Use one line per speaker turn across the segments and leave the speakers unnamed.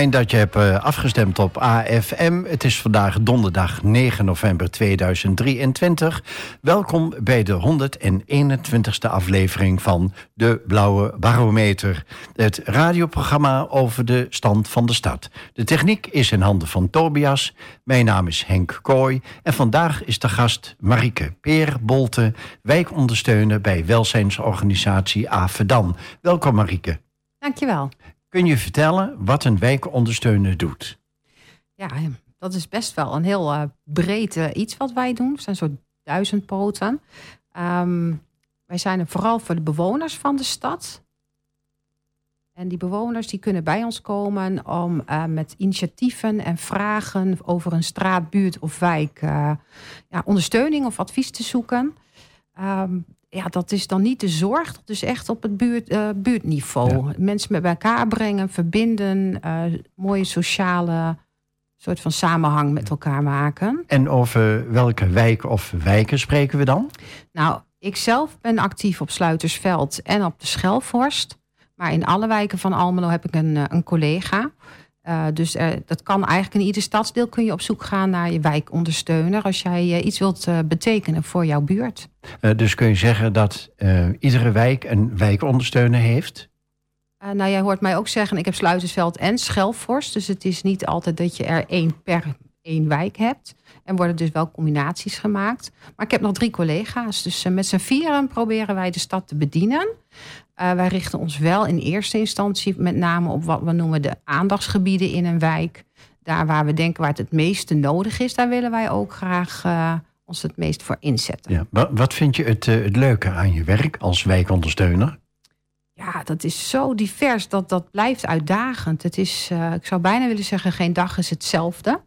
Fijn dat je hebt eh, afgestemd op AFM. Het is vandaag donderdag 9 november 2023. Welkom bij de 121ste aflevering van De Blauwe Barometer. Het radioprogramma over de stand van de stad. De techniek is in handen van Tobias. Mijn naam is Henk Kooi. En vandaag is de gast Marike Peer Bolte, wijkondersteuner bij welzijnsorganisatie AVEDAN. Welkom Marike.
Dankjewel.
Kun je vertellen wat een wijkondersteuner doet?
Ja, dat is best wel een heel uh, breed uh, iets wat wij doen. We zijn zo'n duizend poten. Um, wij zijn er vooral voor de bewoners van de stad. En die bewoners die kunnen bij ons komen om uh, met initiatieven en vragen over een straat, buurt of wijk ja, ondersteuning of advies te zoeken. Um, ja, dat is dan niet de zorg. Dat is echt op het buurt, uh, buurtniveau. Mensen met elkaar brengen, verbinden. Uh, mooie sociale soort van samenhang met elkaar maken.
En over welke wijk of wijken spreken we dan?
Nou, ik zelf ben actief op Sluitersveld en op de Schelvorst. Maar in alle wijken van Almelo heb ik een, eh, een collega. Uh, dus uh, dat kan eigenlijk in ieder stadsdeel kun je op zoek gaan naar je wijkondersteuner als jij uh, iets wilt betekenen voor jouw buurt.
dus kun je zeggen dat iedere wijk een wijkondersteuner heeft?
nou, jij hoort mij ook zeggen, ik heb Sluitersveld en Schelvorst. Dus het is niet altijd dat je er één per één wijk hebt. En worden dus wel combinaties gemaakt. Maar ik heb nog drie collega's. Dus met z'n vieren proberen wij de stad te bedienen. Uh, wij richten ons wel in eerste instantie met name op wat we noemen de aandachtsgebieden in een wijk. Daar waar we denken waar het het meeste nodig is, daar willen wij ook graag uh, ons het meest voor inzetten.
Ja, wat vind je het, uh, het leuke aan je werk als wijkondersteuner?
Ja, dat is zo divers. Dat, dat blijft uitdagend. Het is, ik zou bijna willen zeggen, geen dag is hetzelfde.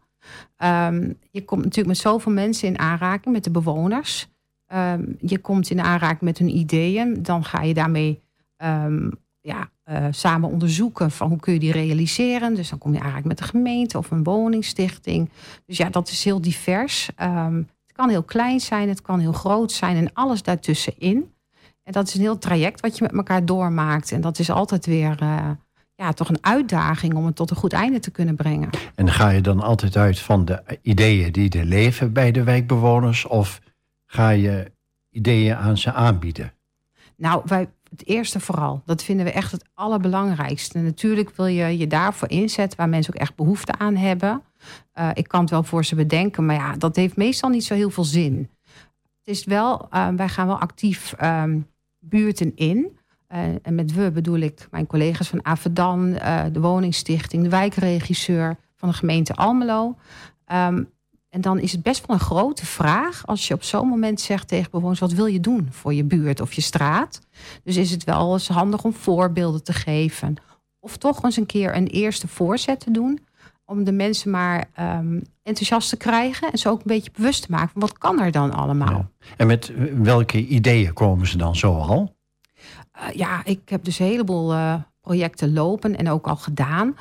Um, je komt natuurlijk met zoveel mensen in aanraking, met de bewoners. Um, je komt in aanraking met hun ideeën. Dan ga je daarmee um, ja, uh, samen onderzoeken van hoe kun je die realiseren. Dus dan kom je eigenlijk met de gemeente of een woningstichting. Dus ja, dat is heel divers. Het kan heel klein zijn, het kan heel groot zijn en alles daartussenin. En dat is een heel traject wat je met elkaar doormaakt. En dat is altijd weer uh, ja, toch een uitdaging om het tot een goed einde te kunnen brengen.
En ga je dan altijd uit van de ideeën die er leven bij de wijkbewoners? Of ga je ideeën aan ze aanbieden?
Nou, wij, het eerste vooral. Dat vinden we echt het allerbelangrijkste. natuurlijk wil je je daarvoor inzetten waar mensen ook echt behoefte aan hebben. Uh, ik kan het wel voor ze bedenken, maar ja, dat heeft meestal niet zo heel veel zin. Het is wel, uh, wij gaan wel actief um, buurten in. Uh, en met we bedoel ik mijn collega's van Avedan, de Woningstichting, de wijkregisseur van de gemeente Almelo. Um, en dan is het best wel een grote vraag als je op zo'n moment zegt tegen bewoners: wat wil je doen voor je buurt of je straat? Dus is het wel eens handig om voorbeelden te geven. Of toch eens een keer een eerste voorzet te doen. Om de mensen maar um, enthousiast te krijgen en ze ook een beetje bewust te maken van wat kan er dan allemaal.
En met welke ideeën komen ze dan zo al?
Uh, ja, ik heb dus een heleboel uh, projecten lopen en ook al gedaan.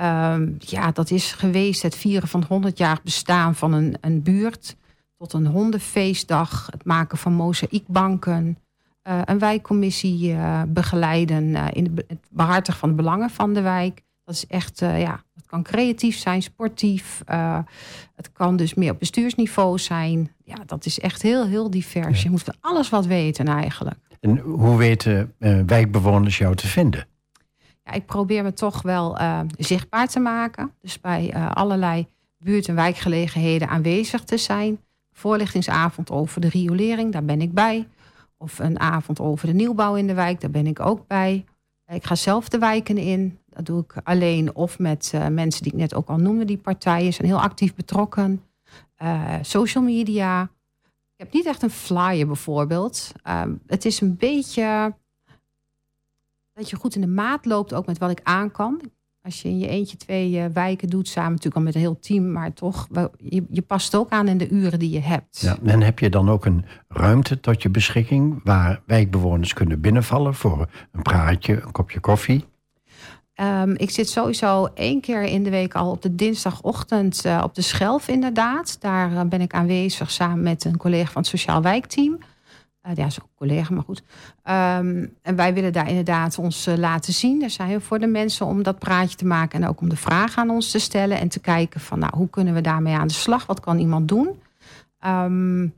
Um, ja, dat is geweest het vieren van het 100 jaar bestaan van een, een buurt. Tot een hondenfeestdag, het maken van mozaïekbanken. Uh, een wijkcommissie uh, begeleiden uh, in het behartigen van de belangen van de wijk. Dat is echt, ja, het kan creatief zijn, sportief. het kan dus meer op bestuursniveau zijn. Ja, dat is echt heel, heel divers. Ja. Je moet van alles wat weten eigenlijk.
En hoe weten wijkbewoners jou te vinden?
Ja, ik probeer me toch wel uh, zichtbaar te maken. Dus bij uh, allerlei buurt- en wijkgelegenheden aanwezig te zijn. Voorlichtingsavond over de riolering, daar ben ik bij. Of een avond over de nieuwbouw in de wijk, daar ben ik ook bij. Ik ga zelf de wijken in. Dat doe ik alleen of met mensen die ik net ook al noemde. Die partijen zijn heel actief betrokken. social media. Ik heb niet echt een flyer bijvoorbeeld. het is een beetje dat je goed in de maat loopt ook met wat ik aan kan. Als je in je eentje twee uh, wijken doet, samen natuurlijk al met een heel team, maar toch, je, je past ook aan in de uren die je hebt.
Ja, en heb je dan ook een ruimte tot je beschikking waar wijkbewoners kunnen binnenvallen voor een praatje, een kopje koffie?
Um, ik zit sowieso één keer in de week al op de dinsdagochtend uh, op de Schelf inderdaad. Daar uh, ben ik aanwezig samen met een collega van het Sociaal Wijkteam. Uh, ja, ook collega, maar goed. Um, en wij willen daar inderdaad ons laten zien. Daar zijn we voor de mensen om dat praatje te maken. En ook om de vragen aan ons te stellen. En te kijken van, nou, hoe kunnen we daarmee aan de slag? Wat kan iemand doen? Um,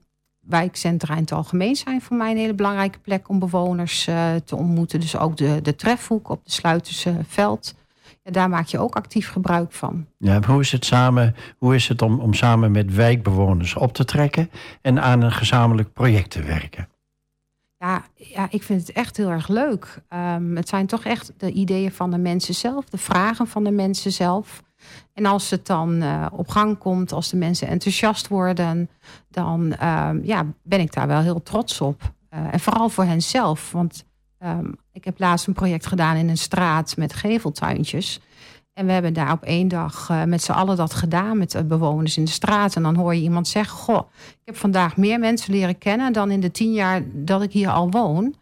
wijkcentra in het algemeen zijn voor mij een hele belangrijke plek om bewoners uh, te ontmoeten. Dus ook de, de trefhoek op de Sluiterse veld. Daar maak je ook actief gebruik van.
Ja, hoe is het, samen, hoe is het om, om samen met wijkbewoners op te trekken en aan een gezamenlijk project te werken?
Ja, ja, ik vind het echt heel erg leuk. Um, het zijn toch echt de ideeën van de mensen zelf, de vragen van de mensen zelf. En als het dan uh, op gang komt, als de mensen enthousiast worden, dan uh, ja, ben ik daar wel heel trots op. Uh, en vooral voor hen zelf. Want um, ik heb laatst een project gedaan in een straat met geveltuintjes. En we hebben daar op één dag uh, met z'n allen dat gedaan met de bewoners in de straat. En dan hoor je iemand zeggen: Goh, ik heb vandaag meer mensen leren kennen dan in de tien jaar dat ik hier al woon.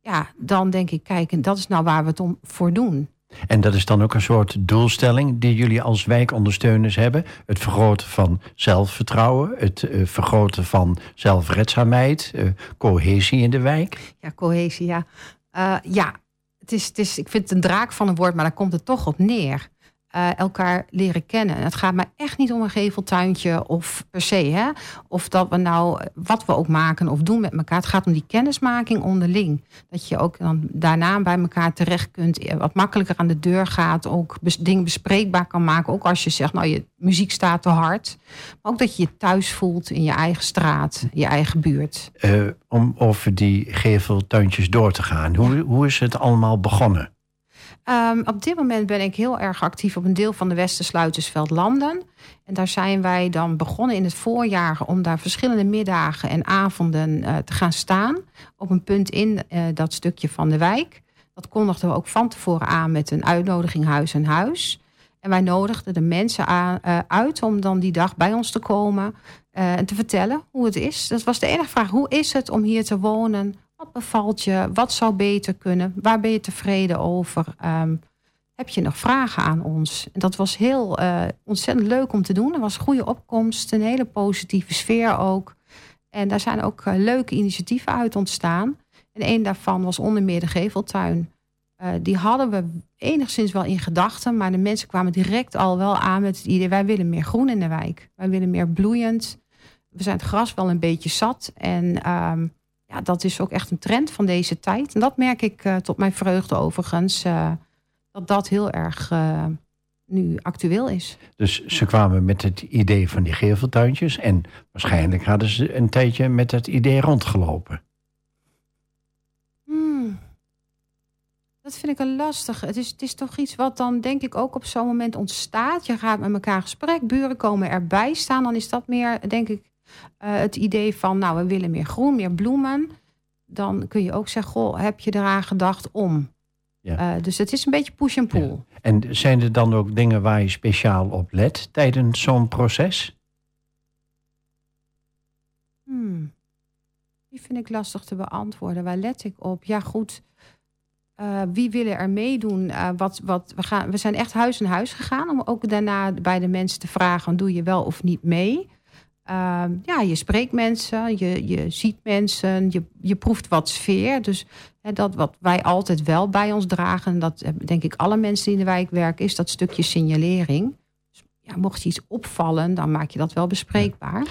Ja, dan denk ik: kijk, dat is nou waar we het om voor doen.
En dat is dan ook een soort doelstelling die jullie als wijkondersteuners hebben. Het vergroten van zelfvertrouwen, het uh, vergroten van zelfredzaamheid, uh, cohesie in de wijk.
Ja, cohesie, ja. Uh, ja, het is, het is, ik vind het een draak van een woord, maar daar komt het toch op neer. Uh, elkaar leren kennen. Het gaat mij echt niet om een geveltuintje of per se. Hè? Of dat we nou, wat we ook maken of doen met elkaar. Het gaat om die kennismaking onderling. Dat je ook dan daarna bij elkaar terecht kunt. Eh, wat makkelijker aan de deur gaat. Ook dingen bespreekbaar kan maken. Ook als je zegt, nou je muziek staat te hard. Maar ook dat je je thuis voelt in je eigen straat, je eigen buurt.
Uh, om over die geveltuintjes door te gaan. Hoe, hoe is het allemaal begonnen?
Um, op dit moment ben ik heel erg actief op een deel van de Westersluitersveld Landen. En daar zijn wij dan begonnen in het voorjaar om daar verschillende middagen en avonden uh, te gaan staan. Op een punt in uh, dat stukje van de wijk. Dat kondigden we ook van tevoren aan met een uitnodiging huis en huis. En wij nodigden de mensen aan, uh, uit om dan die dag bij ons te komen en te vertellen hoe het is. Dat was de enige vraag. Hoe is het om hier te wonen? Wat bevalt je? Wat zou beter kunnen? Waar ben je tevreden over? Um, heb je nog vragen aan ons? En dat was heel uh, ontzettend leuk om te doen. Er was goede opkomst, een hele positieve sfeer ook. En daar zijn ook uh, leuke initiatieven uit ontstaan. En een daarvan was onder meer de Geveltuin. Uh, die hadden we enigszins wel in gedachten, maar de mensen kwamen direct al wel aan met het idee: wij willen meer groen in de wijk. Wij willen meer bloeiend. We zijn het gras wel een beetje zat. En um, ja, dat is ook echt een trend van deze tijd. En dat merk ik uh, tot mijn vreugde overigens. Uh, dat dat heel erg uh, nu actueel is.
Dus ze kwamen met het idee van die geveltuintjes. En waarschijnlijk hadden ze een tijdje met het idee rondgelopen.
Hmm. Dat vind ik een lastig. Het is, het is toch iets wat dan denk ik ook op zo'n moment ontstaat. Je gaat met elkaar gesprek, buren komen erbij staan. Dan is dat meer, denk ik, het idee van, nou, we willen meer groen, meer bloemen. Dan kun je ook zeggen, goh, heb je eraan gedacht om? Ja. Uh, dus het is een beetje push en pull. Ja.
En zijn er dan ook dingen waar je speciaal op let tijdens zo'n proces?
Hmm. Die vind ik lastig te beantwoorden. Waar let ik op? Ja, goed. Uh, wie willen er meedoen? Uh, wat, wat, we, gaan, we zijn echt huis in huis gegaan om ook daarna bij de mensen te vragen: doe je wel of niet mee? Uh, ja, je spreekt mensen, je, je ziet mensen, je, je proeft wat sfeer. Dus hè, dat wat wij altijd wel bij ons dragen, dat denk ik alle mensen die in de wijk werken, is dat stukje signalering. Dus, ja, mocht je iets opvallen, dan maak je dat wel bespreekbaar.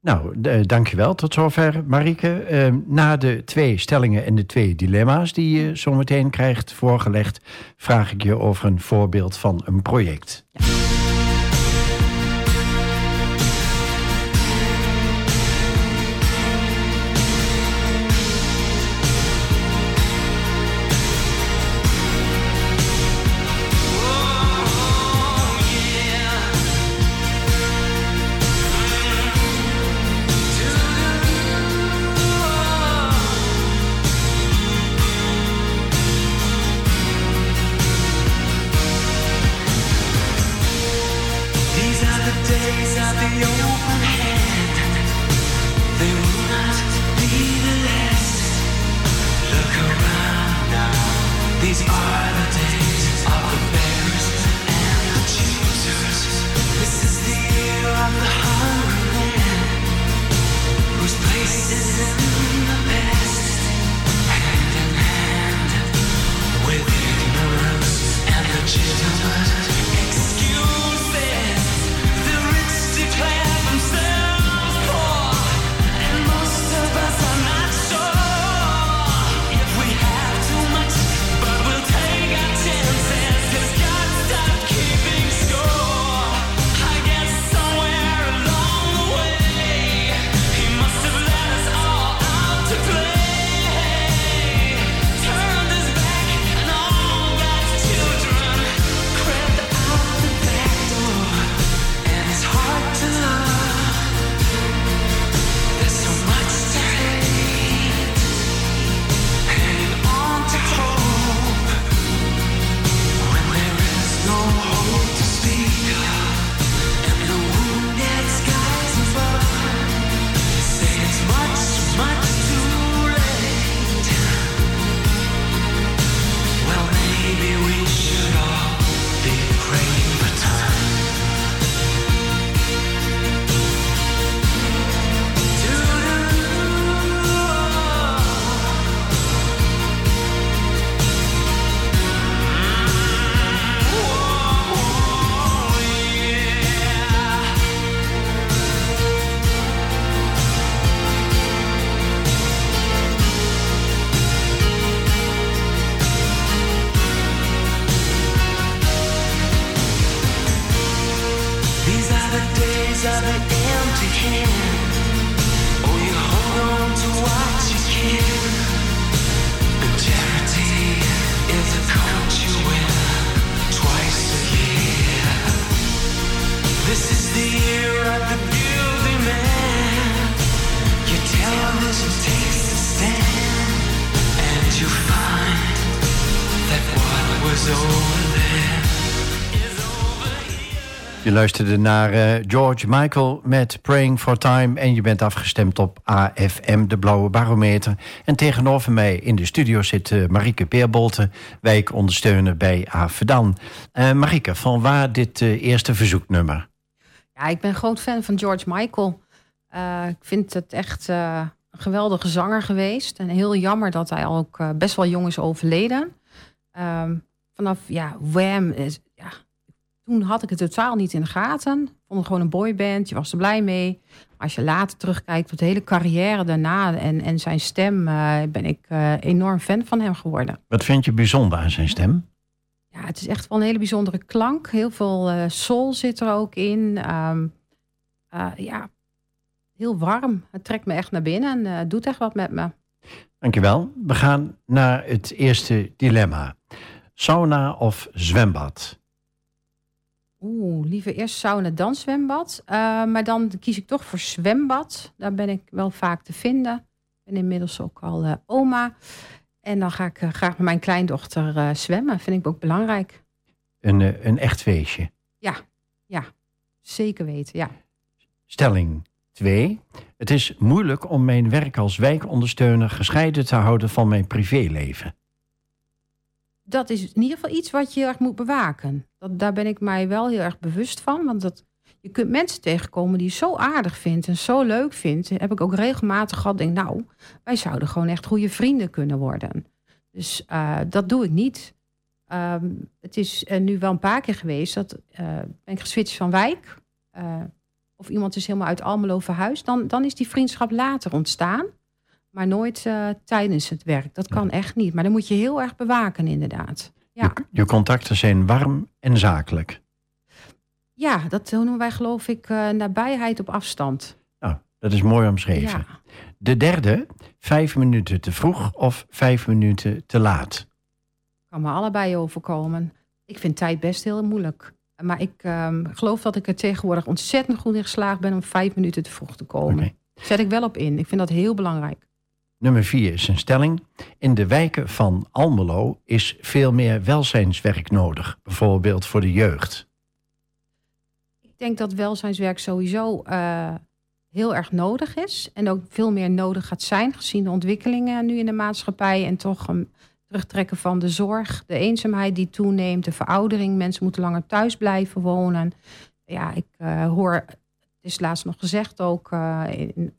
Nou, uh, dankjewel. Tot zover, Marike. Uh, na de twee stellingen en de twee dilemma's die je zometeen krijgt voorgelegd, vraag ik je over een voorbeeld van een project. Ja. Luisterde naar uh, George Michael met Praying for Time. En je bent afgestemd op AFM, de Blauwe Barometer. En tegenover mij in de studio zit uh, Marieke Peerbolte, wijkondersteuner bij AFDAN. Uh, Marieke, van waar dit eerste verzoeknummer?
Ja, ik ben groot fan van George Michael. ik vind het echt een geweldige zanger geweest. En heel jammer dat hij ook best wel jong is overleden. Ehm, vanaf ja, Wham is, toen had ik het totaal niet in de gaten. Vond het gewoon een boyband, je was er blij mee. Maar als je later terugkijkt op de hele carrière daarna en, en zijn stem, uh, ben ik uh, enorm fan van hem geworden.
Wat vind je bijzonder aan zijn stem?
Ja, het is echt wel een hele bijzondere klank. Heel veel uh, soul zit er ook in. Um, ja, heel warm. Het trekt me echt naar binnen en doet echt wat met me.
Dankjewel. We gaan naar het eerste dilemma. Sauna of zwembad?
Oeh, liever eerst sauna dan zwembad. Uh, maar dan kies ik toch voor zwembad. Daar ben ik wel vaak te vinden. Ben inmiddels ook al uh, oma. En dan ga ik uh, graag met mijn kleindochter zwemmen. Vind ik ook belangrijk.
Een, een echt feestje?
Ja, ja. Zeker weten, ja.
Stelling 2. Het is moeilijk om mijn werk als wijkondersteuner gescheiden te houden van mijn privéleven
dat is in ieder geval iets wat je heel erg moet bewaken. Dat, daar ben ik mij wel heel erg bewust van. Want dat, je kunt mensen tegenkomen die je zo aardig vindt en zo leuk vindt. Heb ik ook regelmatig gehad. Denk, nou, wij zouden gewoon echt goede vrienden kunnen worden. Dus uh, dat doe ik niet. Um, het is uh, nu wel een paar keer geweest dat uh, ben ik geswitcht van wijk. of iemand is helemaal uit Almelo verhuisd. Dan, dan is die vriendschap later ontstaan. Maar nooit uh, tijdens het werk. Dat kan echt niet. Maar dan moet je heel erg bewaken, inderdaad. Ja.
Je, je contacten zijn warm en zakelijk.
Ja, dat noemen wij geloof ik uh, nabijheid op afstand.
Nou, dat is mooi omschreven. Ja. De derde, vijf minuten te vroeg of vijf minuten te laat?
Kan me allebei overkomen. Ik vind tijd best heel moeilijk. Maar ik um, geloof dat ik er tegenwoordig ontzettend goed in geslaagd ben om vijf minuten te vroeg te komen. Okay. Zet ik wel op in. Ik vind dat heel belangrijk.
Nummer vier is een stelling. In de wijken van Almelo is veel meer welzijnswerk nodig, bijvoorbeeld voor de jeugd.
Ik denk dat welzijnswerk sowieso uh, heel erg nodig is. En ook veel meer nodig gaat zijn, gezien de ontwikkelingen nu in de maatschappij. En toch een terugtrekken van de zorg, de eenzaamheid die toeneemt, de veroudering. Mensen moeten langer thuis blijven wonen. Ja, ik uh, hoor, het is laatst nog gezegd ook uh, in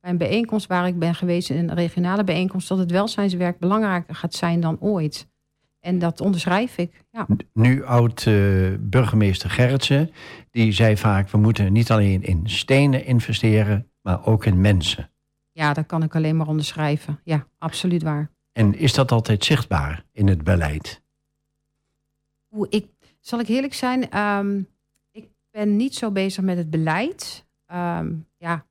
bij een bijeenkomst waar ik ben geweest, een regionale bijeenkomst, dat het welzijnswerk belangrijker gaat zijn dan ooit. En dat onderschrijf ik. Ja.
Nu oud-burgemeester uh, Gerritsen, die zei vaak: we moeten niet alleen in stenen investeren, maar ook in mensen.
Ja, dat kan ik alleen maar onderschrijven. Ja, absoluut waar.
En is dat altijd zichtbaar in het beleid?
Hoe ik, zal ik eerlijk zijn, um, ik ben niet zo bezig met het beleid. Um, ja,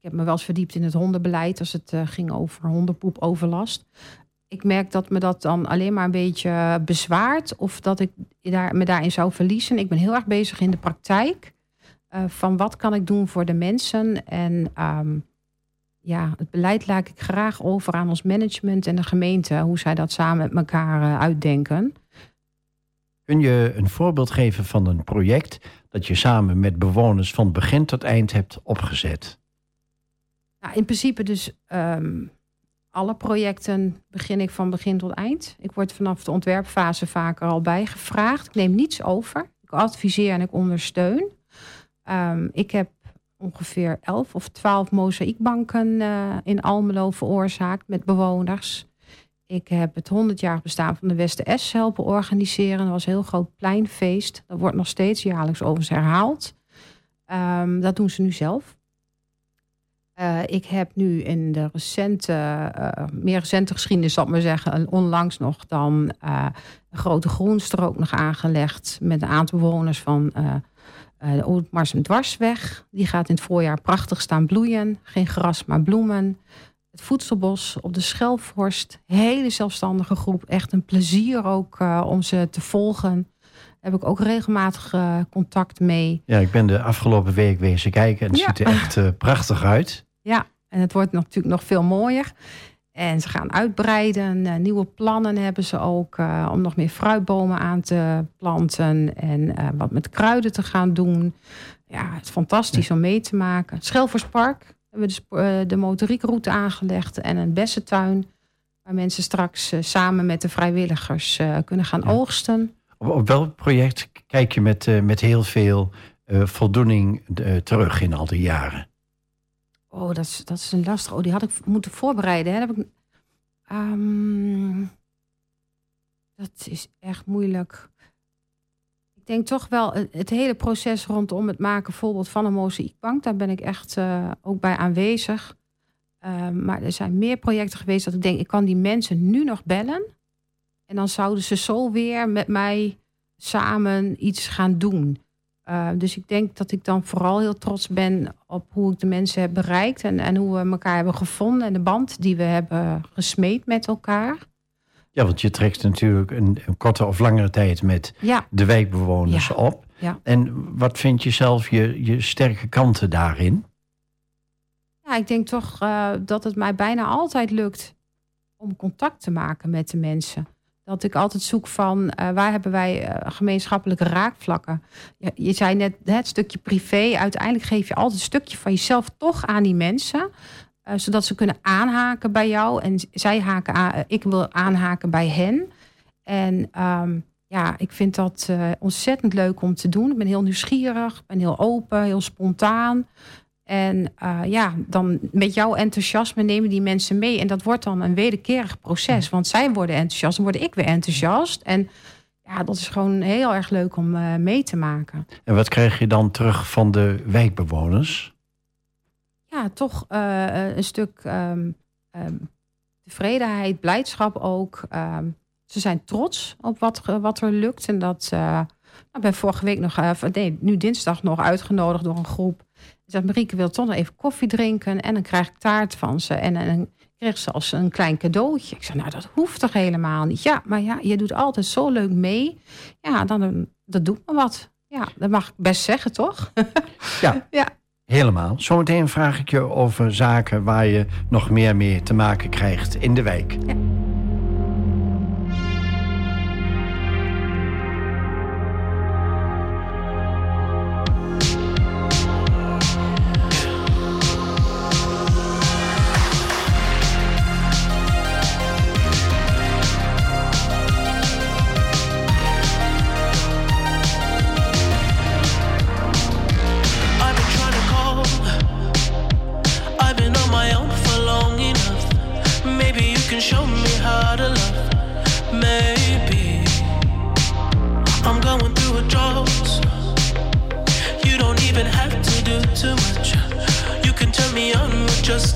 ik heb me wel eens verdiept in het hondenbeleid als het uh, ging over hondenpoepoverlast. Ik merk dat me dat dan alleen maar een beetje bezwaart of dat ik daar, me daarin zou verliezen. Ik ben heel erg bezig in de praktijk uh, van wat kan ik doen voor de mensen. En um, ja, het beleid laat ik graag over aan ons management en de gemeente, hoe zij dat samen met elkaar uh, uitdenken.
Kun je een voorbeeld geven van een project dat je samen met bewoners van begin tot eind hebt opgezet?
Nou, in principe dus um, alle projecten begin ik van begin tot eind. Ik word vanaf de ontwerpfase vaker al bijgevraagd. Ik neem niets over. Ik adviseer en ik ondersteun. Um, ik heb ongeveer 11 of 12 mozaïekbanken uh, in Almelo veroorzaakt met bewoners. Ik heb het 100-jarig bestaan van de Westen S helpen organiseren. Dat was een heel groot pleinfeest. Dat wordt nog steeds jaarlijks overigens herhaald. Um, dat doen ze nu zelf. Uh, ik heb nu in de recente, uh, meer recente geschiedenis, zal ik maar zeggen, onlangs nog dan uh, een grote groenstrook nog aangelegd met een aantal bewoners van de Oudmars en Dwarsweg. Die gaat in het voorjaar prachtig staan bloeien. Geen gras, maar bloemen. Het voedselbos op de Schelfhorst. Hele zelfstandige groep. Echt een plezier ook om ze te volgen heb ik ook regelmatig contact mee.
Ja, ik ben de afgelopen week wezen kijken en het ja. ziet er echt uh, prachtig uit.
Ja, en het wordt natuurlijk nog veel mooier. En ze gaan uitbreiden. Uh, nieuwe plannen hebben ze ook uh, om nog meer fruitbomen aan te planten. En uh, wat met kruiden te gaan doen. Ja, het is fantastisch ja. om mee te maken. Schelvorspark hebben we de, de motoriekroute aangelegd. En een bessentuin. Waar mensen straks samen met de vrijwilligers kunnen gaan ja. oogsten.
Op, op, welk project kijk je met, met heel veel voldoening terug in al die jaren?
Oh, dat is, dat is een lastig. Oh, die had ik moeten voorbereiden. Hè? Dat, heb ik, um, dat is echt moeilijk. Ik denk toch wel het hele proces rondom het maken bijvoorbeeld van een mozaïekbank. Daar ben ik echt uh, ook bij aanwezig. Uh, maar er zijn meer projecten geweest dat ik denk, ik kan die mensen nu nog bellen. En dan zouden ze zo weer met mij samen iets gaan doen. Uh, dus ik denk dat ik dan vooral heel trots ben op hoe ik de mensen heb bereikt en, en hoe we elkaar hebben gevonden en de band die we hebben gesmeed met elkaar.
Ja, want je trekt natuurlijk een, een korte of langere tijd met ja. de wijkbewoners
ja.
op.
Ja.
En wat vind je zelf je, je sterke kanten daarin?
Ja, ik denk toch uh, dat het mij bijna altijd lukt om contact te maken met de mensen. Dat ik altijd zoek van uh, waar hebben wij uh, gemeenschappelijke raakvlakken. Je, zei net het stukje privé. Uiteindelijk geef je altijd een stukje van jezelf toch aan die mensen. Uh, zodat ze kunnen aanhaken bij jou. En zij haken ik wil aanhaken bij hen. En um, ja, ik vind dat ontzettend leuk om te doen. Ik ben heel nieuwsgierig, ben heel open, heel spontaan. En uh, ja, dan met jouw enthousiasme nemen die mensen mee. En dat wordt dan een wederkerig proces. Want zij worden enthousiast, dan word ik weer enthousiast. En ja, dat is gewoon heel erg leuk om uh, mee te maken.
En wat krijg je dan terug van de wijkbewoners?
Ja, toch uh, een stuk um, um, tevredenheid, blijdschap ook. Um, ze zijn trots op wat, wat er lukt. En dat ik ben vorige week nog, nee, nu dinsdag nog uitgenodigd door een groep zegt Marieke wil toch nog even koffie drinken. En dan krijg ik taart van ze. En dan kreeg ze als een klein cadeautje. Ik zei, nou dat hoeft toch helemaal niet. Ja, maar ja, je doet altijd zo leuk mee. Ja, dan dat doet me wat. Ja, dat mag ik best zeggen, toch?
Ja.
ja.
Helemaal. Zometeen vraag ik je over zaken waar je nog meer mee te maken krijgt in de wijk.
Ja.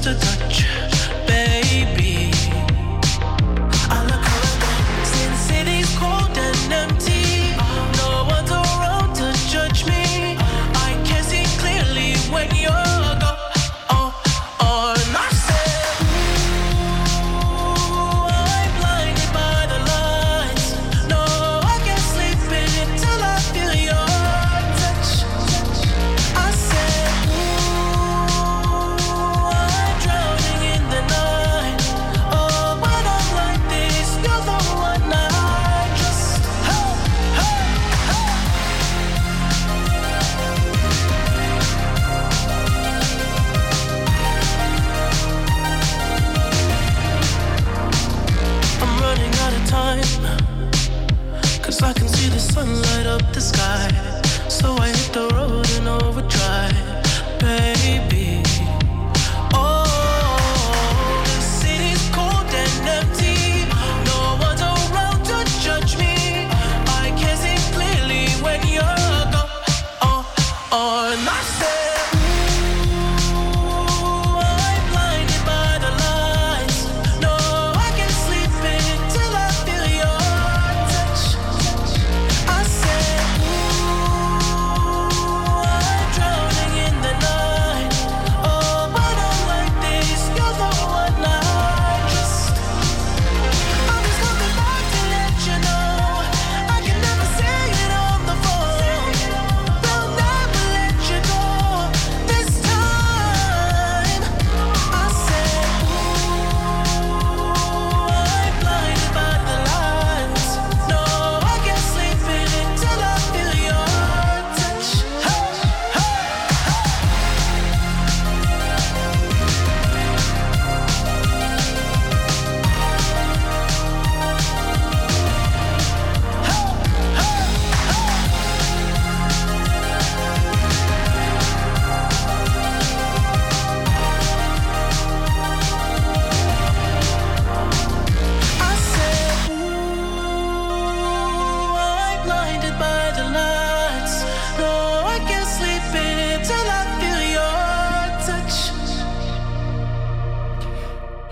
just a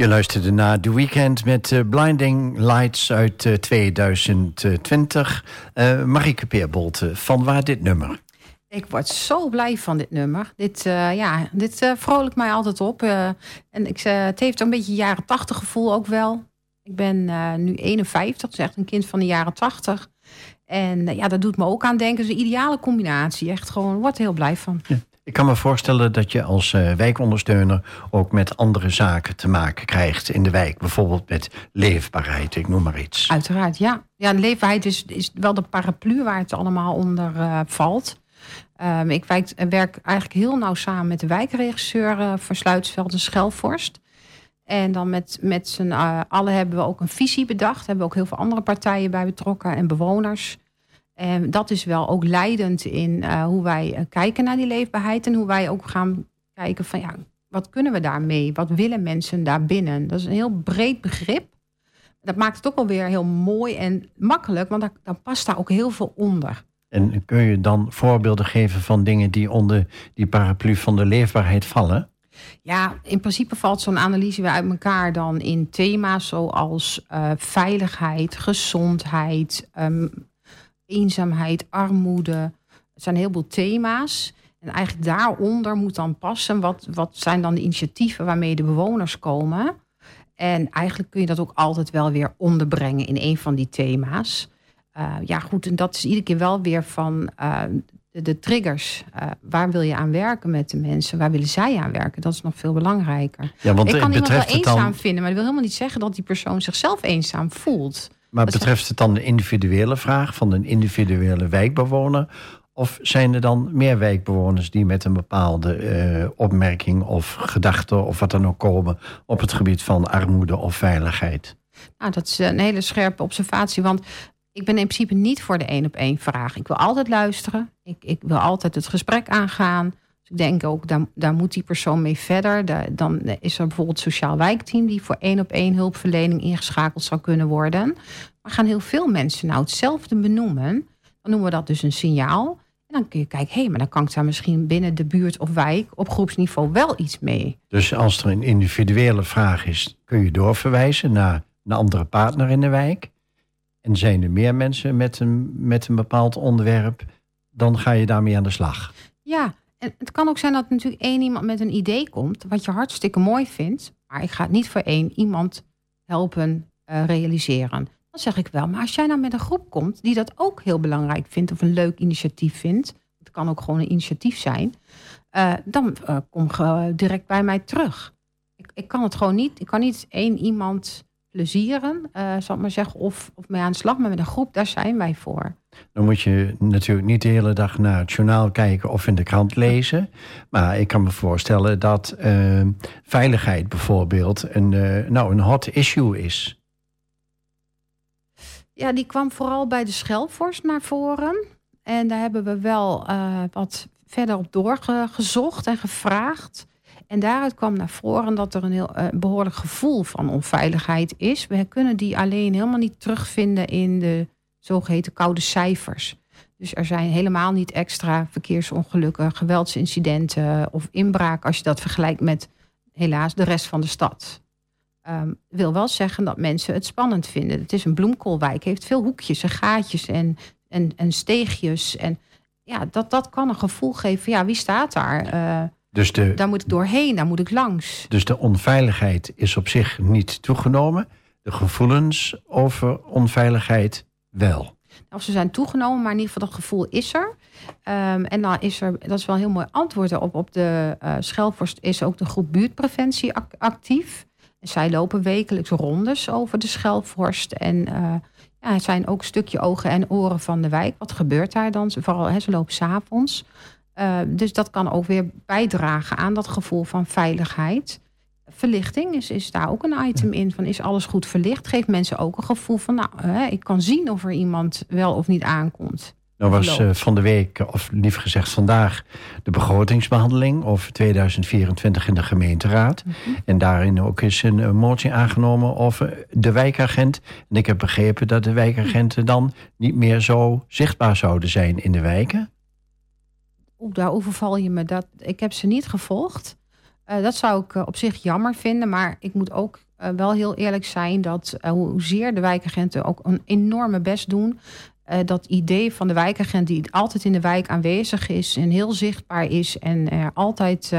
Je luisterde naar The Weekend met uh, Blinding Lights uit uh, 2020. Uh, Marieke Peerbolt, van waar dit nummer?
Ik word zo blij van dit nummer. Dit, ja, dit vrolijkt mij altijd op. En ik, het heeft een beetje jaren tachtig gevoel ook wel. Ik ben nu 51, dus echt een kind van de jaren tachtig. En ja, dat doet me ook aan denken. Het is een ideale combinatie. Echt gewoon, word er heel blij van. Ja.
Ik kan me voorstellen dat je als wijkondersteuner ook met andere zaken te maken krijgt in de wijk. Bijvoorbeeld met leefbaarheid, ik noem maar iets.
Uiteraard, ja. Ja, leefbaarheid is, is wel de paraplu waar het allemaal onder valt. Um, ik werk, werk, eigenlijk heel nauw samen met de wijkregisseur uh, en Schelvorst. En dan met, met z'n allen hebben we ook een visie bedacht. Hebben we ook heel veel andere partijen bij betrokken en bewoners. En dat is wel ook leidend in uh, hoe wij kijken naar die leefbaarheid. En hoe wij ook gaan kijken van ja, wat kunnen we daarmee? Wat willen mensen daarbinnen? Dat is een heel breed begrip. Dat maakt het ook alweer heel mooi en makkelijk, want dan past daar ook heel veel onder.
En kun je dan voorbeelden geven van dingen die onder die paraplu van de leefbaarheid vallen?
Ja, in principe valt zo'n analyse weer uit elkaar dan in thema's zoals uh, veiligheid, gezondheid, um, eenzaamheid, armoede. Het zijn een heleboel thema's. En eigenlijk daaronder moet dan passen wat, wat zijn dan de initiatieven waarmee de bewoners komen. En eigenlijk kun je dat ook altijd wel weer onderbrengen in een van die thema's. Uh, ja, goed, en dat is iedere keer wel weer van uh, de, de, triggers. Uh, waar wil je aan werken met de mensen? Waar willen zij aan werken? Dat is nog veel belangrijker. Ja, want, Ik kan iemand wel eenzaam dan... vinden, maar dat wil helemaal niet zeggen dat die persoon zichzelf eenzaam voelt.
Maar betreft het dan de individuele vraag van een individuele wijkbewoner? Of zijn er dan meer wijkbewoners die met een bepaalde opmerking of gedachte of wat dan ook komen op het gebied van armoede of veiligheid?
Nou, dat is een hele scherpe observatie. Want ik ben in principe niet voor de één op één vraag. Ik wil altijd luisteren. Ik, ik wil altijd het gesprek aangaan. Ik denk ook, daar, daar moet die persoon mee verder. Daar, dan is er bijvoorbeeld het sociaal wijkteam... die voor één op één hulpverlening ingeschakeld zou kunnen worden. Maar gaan heel veel mensen nou hetzelfde benoemen... dan noemen we dat dus een signaal. En dan kun je kijken, hé, hey, maar dan kan ik daar misschien binnen de buurt of wijk... op groepsniveau wel iets mee.
Dus als er een individuele vraag is... kun je doorverwijzen naar een andere partner in de wijk... En zijn er meer mensen met een, met een bepaald onderwerp, dan ga je daarmee aan de slag.
Ja, het kan ook zijn dat natuurlijk één iemand met een idee komt, wat je hartstikke mooi vindt, maar ik ga het niet voor één iemand helpen uh, realiseren. Dan zeg ik wel, maar als jij nou met een groep komt die dat ook heel belangrijk vindt of een leuk initiatief vindt, het kan ook gewoon een initiatief zijn, uh, dan uh, kom direct bij mij terug. Ik, ik kan het gewoon niet, ik kan niet één iemand plezieren, uh, zal ik maar zeggen, of, of mee aan de slag, maar met een groep, daar zijn wij voor.
Dan moet je natuurlijk niet de hele dag naar het journaal kijken of in de krant lezen. Maar ik kan me voorstellen dat uh, veiligheid bijvoorbeeld een, uh, nou, een hot issue is.
Ja, die kwam vooral bij de Schelvorst naar voren. En daar hebben we wel wat verder op doorgezocht en gevraagd. En daaruit kwam naar voren dat er een heel uh, behoorlijk gevoel van onveiligheid is. We kunnen die alleen helemaal niet terugvinden in de zogeheten koude cijfers. Dus er zijn helemaal niet extra verkeersongelukken, geweldsincidenten of inbraak als je dat vergelijkt met helaas de rest van de stad. Um, wil wel zeggen dat mensen het spannend vinden. Het is een bloemkoolwijk, heeft veel hoekjes en gaatjes en, en, en steegjes. En ja, dat, dat kan een gevoel geven. Ja, wie staat daar? Uh, dus de, daar moet ik doorheen, daar moet ik langs.
Dus de onveiligheid is op zich niet toegenomen. De gevoelens over onveiligheid wel.
Of ze zijn toegenomen, maar in ieder geval dat gevoel is er. Um, en dan is er, dat is wel een heel mooi antwoord op. Op de uh, Schelvorst is ook de groep buurtpreventie actief. En zij lopen wekelijks rondes over de Schelvorst. En uh, ja, het zijn ook een stukje ogen en oren van de wijk. Wat gebeurt daar dan? Vooral, hè, ze lopen s'avonds. Uh, dus dat kan ook weer bijdragen aan dat gevoel van veiligheid. Verlichting is, is daar ook een item in. Van is alles goed verlicht? Geeft mensen ook een gevoel van, nou, hè, ik kan zien of er iemand wel of niet aankomt.
Nou was uh, van de week, of liever gezegd vandaag, de begrotingsbehandeling over 2024 in de gemeenteraad. Mm -hmm. En daarin ook is een, een motie aangenomen over de wijkagent. En ik heb begrepen dat de wijkagenten dan niet meer zo zichtbaar zouden zijn in de wijken.
Oeh, daar overval je me. Dat, ik heb ze niet gevolgd. Uh, dat zou ik uh, op zich jammer vinden. Maar ik moet ook wel heel eerlijk zijn dat hoezeer de wijkagenten ook een enorme best doen. dat idee van de wijkagent die altijd in de wijk aanwezig is en heel zichtbaar is en er altijd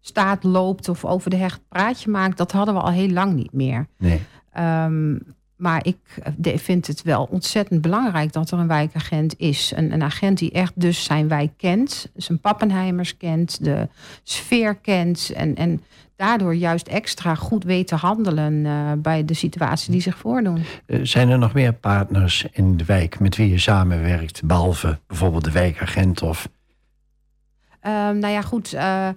staat, loopt of over de hecht praatje maakt, dat hadden we al heel lang niet meer.
Nee.
Ehm, maar ik eh, vind het wel ontzettend belangrijk dat er een wijkagent is. Een, een, agent die echt dus zijn wijk kent, zijn pappenheimers kent, de sfeer kent. En, en daardoor juist extra goed weet te handelen uh, bij de situatie die zich voordoen.
Uh, zijn er nog meer partners in de wijk met wie je samenwerkt, behalve bijvoorbeeld de wijkagent of
Um, nou ja, goed. Uh,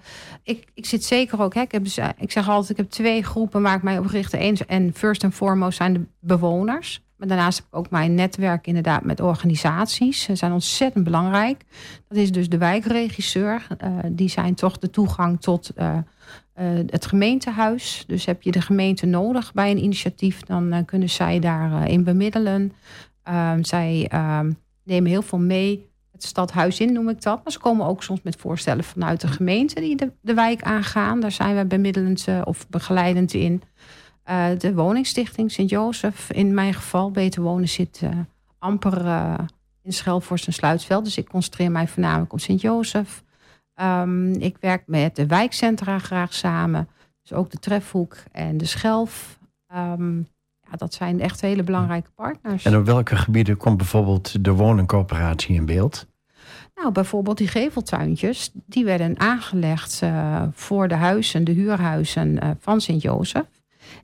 ik, ik zit zeker ook. Hè, ik, heb, dus, ik zeg altijd, ik heb twee groepen waar ik mij op richt. Eens en first and foremost zijn de bewoners. Maar daarnaast heb ik ook mijn netwerk inderdaad met organisaties. Ze zijn ontzettend belangrijk. Dat is dus de wijkregisseur. Uh, die zijn toch de toegang tot het gemeentehuis. Dus heb je de gemeente nodig bij een initiatief, dan kunnen zij daarin bemiddelen. Ehm, zij ehm, nemen heel veel mee stadhuis in, noem ik dat. Maar ze komen ook soms met voorstellen vanuit de gemeente die de, de wijk aangaan. Daar zijn we bemiddelend uh, of begeleidend in. Uh, de woningstichting Sint-Jozef, in mijn geval, Beter Wonen, zit uh, amper in Schelvorst en Sluitsveld. Dus ik concentreer mij voornamelijk op Sint-Jozef. Um, ik werk met de wijkcentra graag samen. Dus ook de Trefhoek en de Schelf. Um, ja, dat zijn echt hele belangrijke partners.
En op welke gebieden komt bijvoorbeeld de woningcoöperatie in beeld?
Nou, bijvoorbeeld die geveltuintjes, die werden aangelegd uh, voor de huizen, de huurhuizen uh, van Sint-Jozef.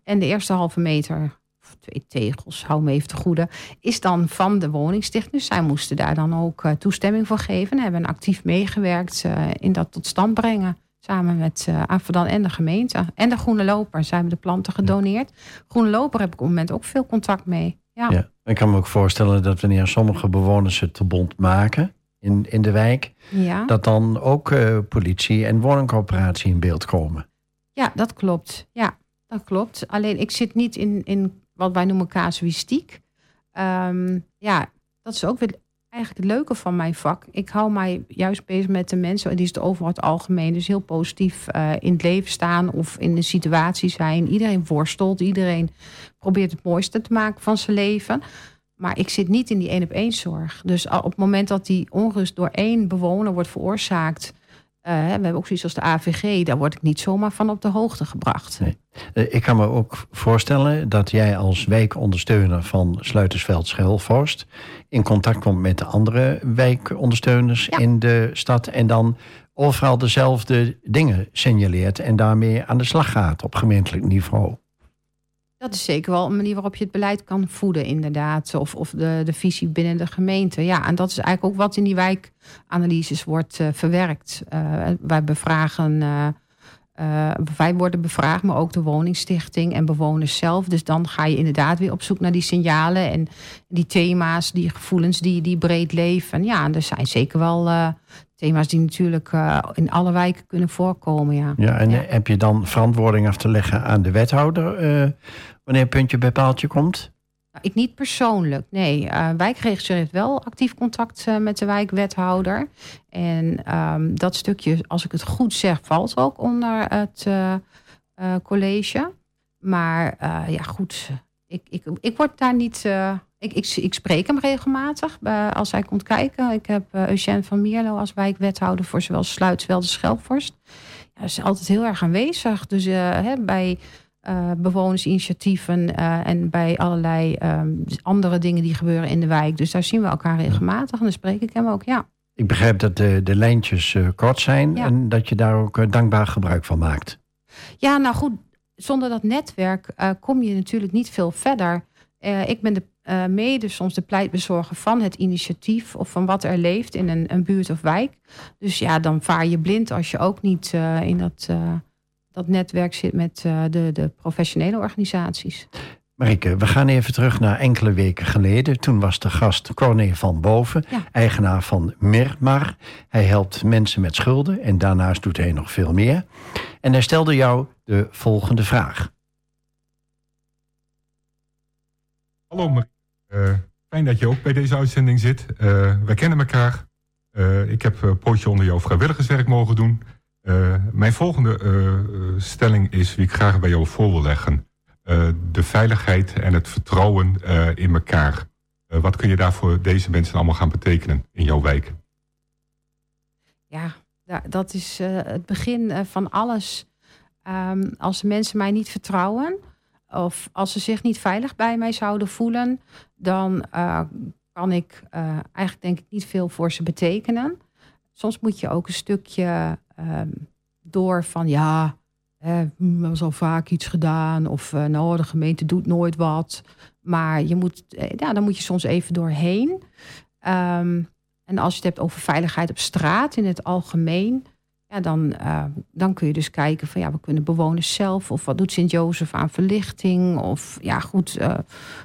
En de eerste halve meter, of twee tegels, hou me even te goede, is dan van de woningstichting. Dus zij moesten daar dan ook uh, toestemming voor geven. En hebben actief meegewerkt in dat tot stand brengen. Samen met uh, en de gemeente. En de Groene Loper. Zij hebben de planten gedoneerd. Groene Loper heb ik op het moment ook veel contact mee. Ja. ja.
Ik kan me ook voorstellen dat wanneer sommige bewoners het te bond maken in, in de wijk, ja. dat dan ook uh, politie en woningcoöperatie in beeld komen.
Ja, dat klopt. Ja, dat klopt. Alleen ik zit niet in, in wat wij noemen casuïstiek. Um, ja, dat is ook weer eigenlijk het leuke van mijn vak. Ik hou mij juist bezig met de mensen, die is het over het algemeen, dus heel positief uh, in het leven staan of in de situatie zijn. Iedereen worstelt, iedereen probeert het mooiste te maken van zijn leven. Maar ik zit niet in die één op één zorg. Dus op het moment dat die onrust door één bewoner wordt veroorzaakt. Uh, we hebben ook zoiets als de AVG, daar word ik niet zomaar van op de hoogte gebracht. Nee.
Uh, ik kan me ook voorstellen dat jij als wijkondersteuner van Sluitersveld Schelvorst in contact komt met de andere wijkondersteuners ja. in de stad en dan overal dezelfde dingen signaleert en daarmee aan de slag gaat op gemeentelijk niveau.
Dat is zeker wel een manier waarop je het beleid kan voeden, inderdaad. Of, of de, de visie binnen de gemeente. Ja, en dat is eigenlijk ook wat in die wijkanalyses wordt uh, verwerkt. Uh, wij bevragen. Uh, wij worden bevraagd, maar ook de woningstichting en bewoners zelf. Dus dan ga je inderdaad weer op zoek naar die signalen en die thema's, die gevoelens die, die breed leven. Ja, er zijn zeker wel thema's die natuurlijk in alle wijken kunnen voorkomen. Ja,
ja en heb je dan verantwoording af te leggen aan de wethouder wanneer puntje bij paaltje komt?
Nou, ik niet persoonlijk, nee. Uh, wijkregisseur heeft wel actief contact met de wijkwethouder. En um, dat stukje, als ik het goed zeg, valt ook onder het college. Maar ja, goed, ik, ik, ik word daar niet... Ik, ik, ik, spreek hem regelmatig als hij komt kijken. Ik heb Eugène van Mierlo als wijkwethouder voor zowel Sluitsveld als Schelpvorst. Ja, is altijd heel erg aanwezig. Dus hè, bij uh, bewonersinitiatieven uh, en bij allerlei um, andere dingen die gebeuren in de wijk. Dus daar zien we elkaar regelmatig en dan spreek ik hem ook, ja.
Ik begrijp dat de, de lijntjes uh, kort zijn ja. en dat je daar ook dankbaar gebruik van maakt.
Ja, nou goed, zonder dat netwerk kom je natuurlijk niet veel verder. ik ben de, mede soms de pleitbezorger van het initiatief of van wat er leeft in een, een buurt of wijk. Dus ja, dan vaar je blind als je ook niet in dat dat netwerk zit met de, de professionele organisaties.
Marike, we gaan even terug naar enkele weken geleden. Toen was de gast Corné van Boven, ja. eigenaar van Mirmar. Hij helpt mensen met schulden en daarnaast doet hij nog veel meer. En hij stelde jou de volgende vraag.
Hallo Marike, uh, fijn dat je ook bij deze uitzending zit. Uh, wij kennen elkaar. ik heb een pootje onder jouw vrijwilligerswerk mogen doen... Uh, mijn volgende uh, stelling is wie ik graag bij jou voor wil leggen. de veiligheid en het vertrouwen in elkaar. wat kun je daar voor deze mensen allemaal gaan betekenen in jouw wijk?
Ja, dat is het begin van alles. Um, als mensen mij niet vertrouwen, of als ze zich niet veilig bij mij zouden voelen, dan uh, kan ik eigenlijk denk ik niet veel voor ze betekenen. Soms moet je ook een stukje um, door van ja, eh, er was al vaak iets gedaan of nou, de gemeente doet nooit wat. Maar je moet, ja, dan moet je soms even doorheen. Um, en als je het hebt over veiligheid op straat in het algemeen, ja, dan, uh, dan kun je dus kijken van ja, we kunnen bewoners zelf of wat doet Sint-Jozef aan verlichting of ja, goed, uh,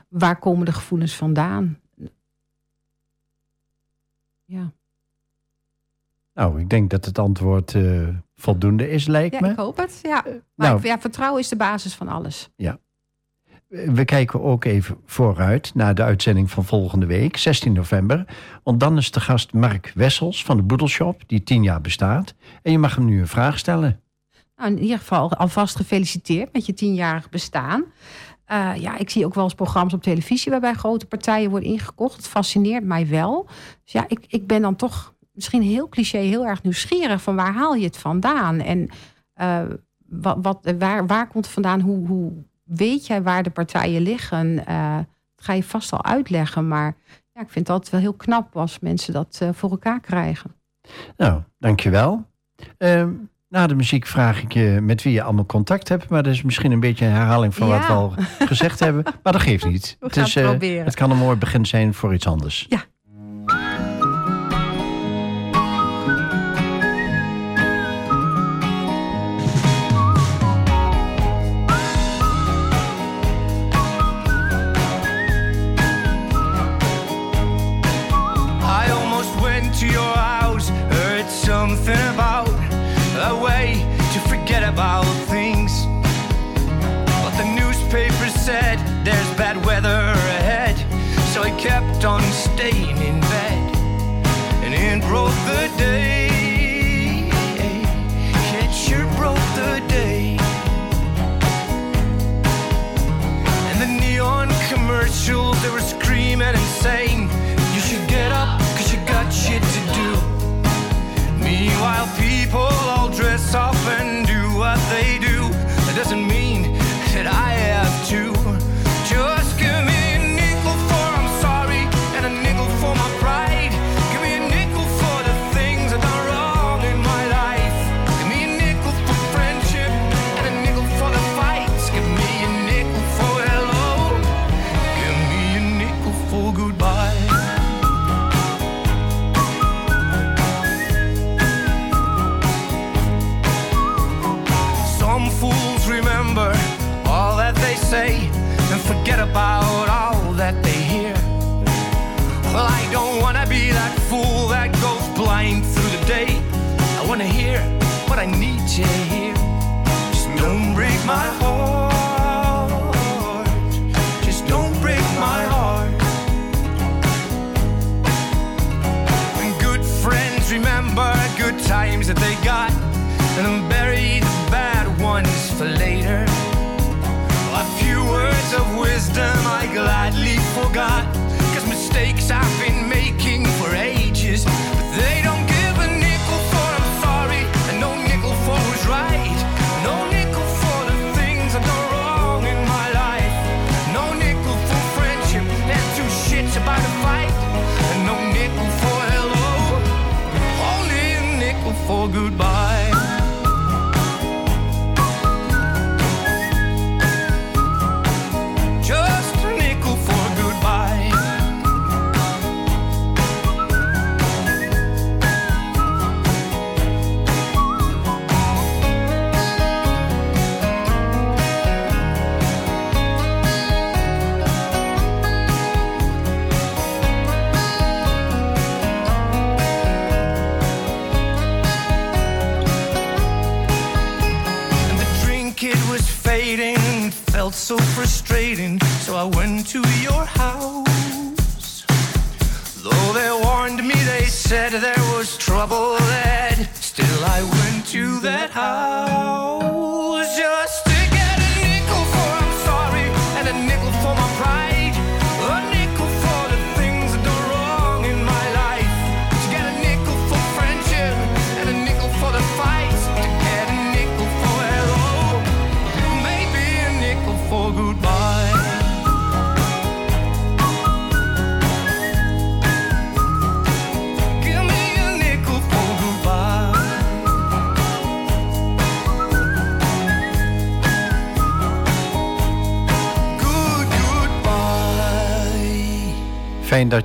waar komen de gevoelens vandaan? Ja.
Nou, ik denk dat het antwoord uh, voldoende is, lijkt
ja,
me.
ik hoop het. Ja. Maar nou, ja, vertrouwen is de basis van alles.
Ja we kijken ook even vooruit naar de uitzending van volgende week, 16 november. Want dan is de gast Mark Wessels van de Boedelshop, die tien jaar bestaat. En je mag hem nu een vraag stellen.
Nou, in ieder geval alvast gefeliciteerd met je tienjarig bestaan. Uh, ja, ik zie ook wel eens programma's op televisie waarbij grote partijen worden ingekocht. Het fascineert mij wel. Dus ja, ik, ik ben dan toch misschien heel cliché, heel erg nieuwsgierig van waar haal je het vandaan? En uh, wat, wat, waar, waar komt het vandaan? Hoe, hoe weet jij waar de partijen liggen? Uh, dat ga je vast al uitleggen. Maar ja, ik vind het altijd wel heel knap als mensen dat uh, voor elkaar krijgen.
Nou, dankjewel. Uh, na de muziek vraag ik je met wie je allemaal contact hebt. Maar dat is misschien een beetje een herhaling van ja. wat we al gezegd hebben. Maar dat geeft niet.
We het, is, het, proberen.
het kan een mooi begin zijn voor iets anders.
Ja.
Staying in bed. And it broke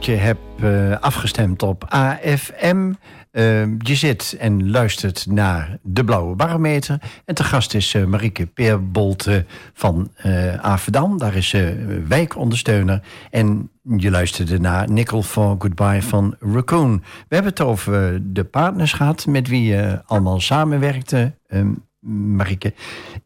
je hebt uh, afgestemd op AFM. Uh, je zit en luistert naar de Blauwe Barometer. En te gast is uh, Marieke Peerbolte van Avedan. Daar is ze wijkondersteuner. En je luisterde naar Nickel for Goodbye van Raccoon. We hebben het over de partners gehad met wie je allemaal samenwerkte. Um, Marike.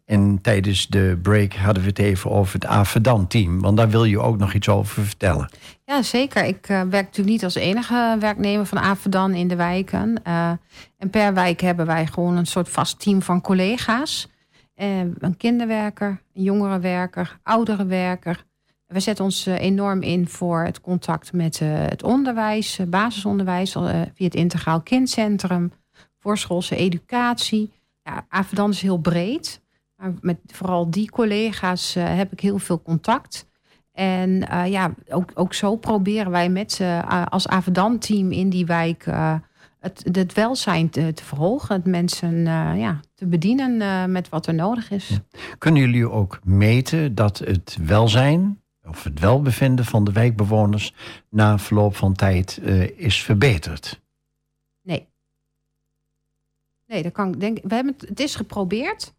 En tijdens de break hadden we het even over het Avedan-team. Want daar wil je ook nog iets over vertellen.
Ja, zeker. Ik uh, werk natuurlijk niet als enige werknemer van Avedan in de wijken. Uh, en per wijk hebben wij gewoon een soort vast team van collega's. Uh, een kinderwerker, een jongerenwerker, ouderenwerker. We zetten ons enorm in voor het contact met het onderwijs, basisonderwijs, via het Integraal Kindcentrum, voorschoolse educatie ja, Avedan is heel breed. Maar met vooral die collega's uh, heb ik heel veel contact. En uh, ja, ook, ook zo proberen wij met ze uh, als Avedan-team in die wijk het, het welzijn te, verhogen. Het mensen ja, te bedienen met wat er nodig is.
Kunnen jullie ook meten dat het welzijn of het welbevinden van de wijkbewoners na verloop van tijd is verbeterd?
Nee, dat kan ik denk. We hebben het, het is geprobeerd.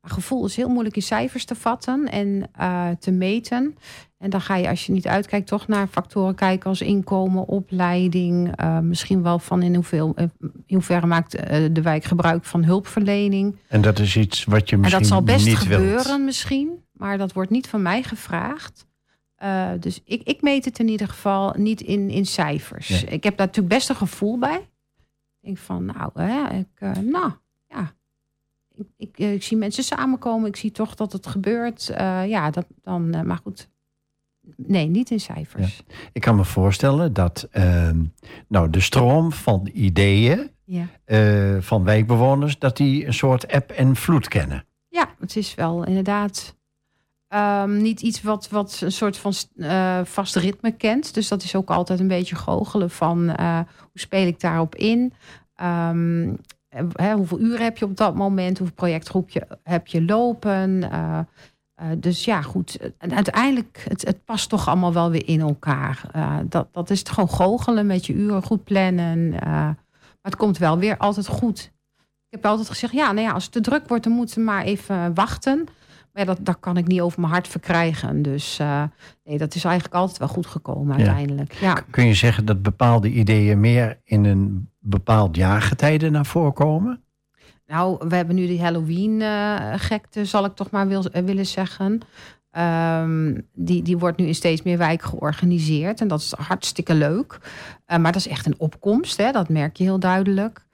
Maar gevoel is heel moeilijk in cijfers te vatten en uh, te meten. En dan ga je, als je niet uitkijkt, toch naar factoren kijken als inkomen, opleiding. Uh, misschien wel van in, hoeveel, uh, in hoeverre maakt de wijk gebruik van hulpverlening.
En dat is iets wat je misschien niet
En dat zal best gebeuren
wilt.
misschien. Maar dat wordt niet van mij gevraagd. dus ik, ik meet het in ieder geval niet in, in cijfers.
Nee.
Ik heb daar natuurlijk best een gevoel bij denk van, nou, hè, ik, uh, nou ja, ik, ik, ik, zie mensen samenkomen. Ik zie toch dat het gebeurt. Uh, ja, dat, dan, uh, maar goed. Nee, niet in cijfers.
Ja. Ik kan me voorstellen dat ehm, nou, de stroom van ideeën
ja.
van wijkbewoners, dat die een soort app en vloed kennen.
Ja, het is wel inderdaad Um, niet iets wat, wat een soort van uh, vast ritme kent. Dus dat is ook altijd een beetje goochelen van uh, hoe speel ik daarop in. Um, hè, hoeveel uren heb je op dat moment? Hoeveel projectgroepje heb je lopen? Dus ja, goed. En uiteindelijk, het, het past toch allemaal wel weer in elkaar. dat, dat is het gewoon goochelen met je uren, goed plannen. maar het komt wel weer altijd goed. Ik heb altijd gezegd, ja, nou ja, als het te druk wordt, dan moeten we maar even wachten. Maar ja, dat, kan ik niet over mijn hart verkrijgen. Dus uh, nee, dat is eigenlijk altijd wel goed gekomen uiteindelijk. Ja. Ja.
Kun je zeggen dat bepaalde ideeën meer in een bepaald jaargetijde naar voren komen?
Nou, we hebben nu die Halloween-gekte, uh, zal ik toch maar wil, uh, willen zeggen. Um, die, die wordt nu in steeds meer wijken georganiseerd. En dat is hartstikke leuk. maar dat is echt een opkomst, hè? dat merk je heel duidelijk.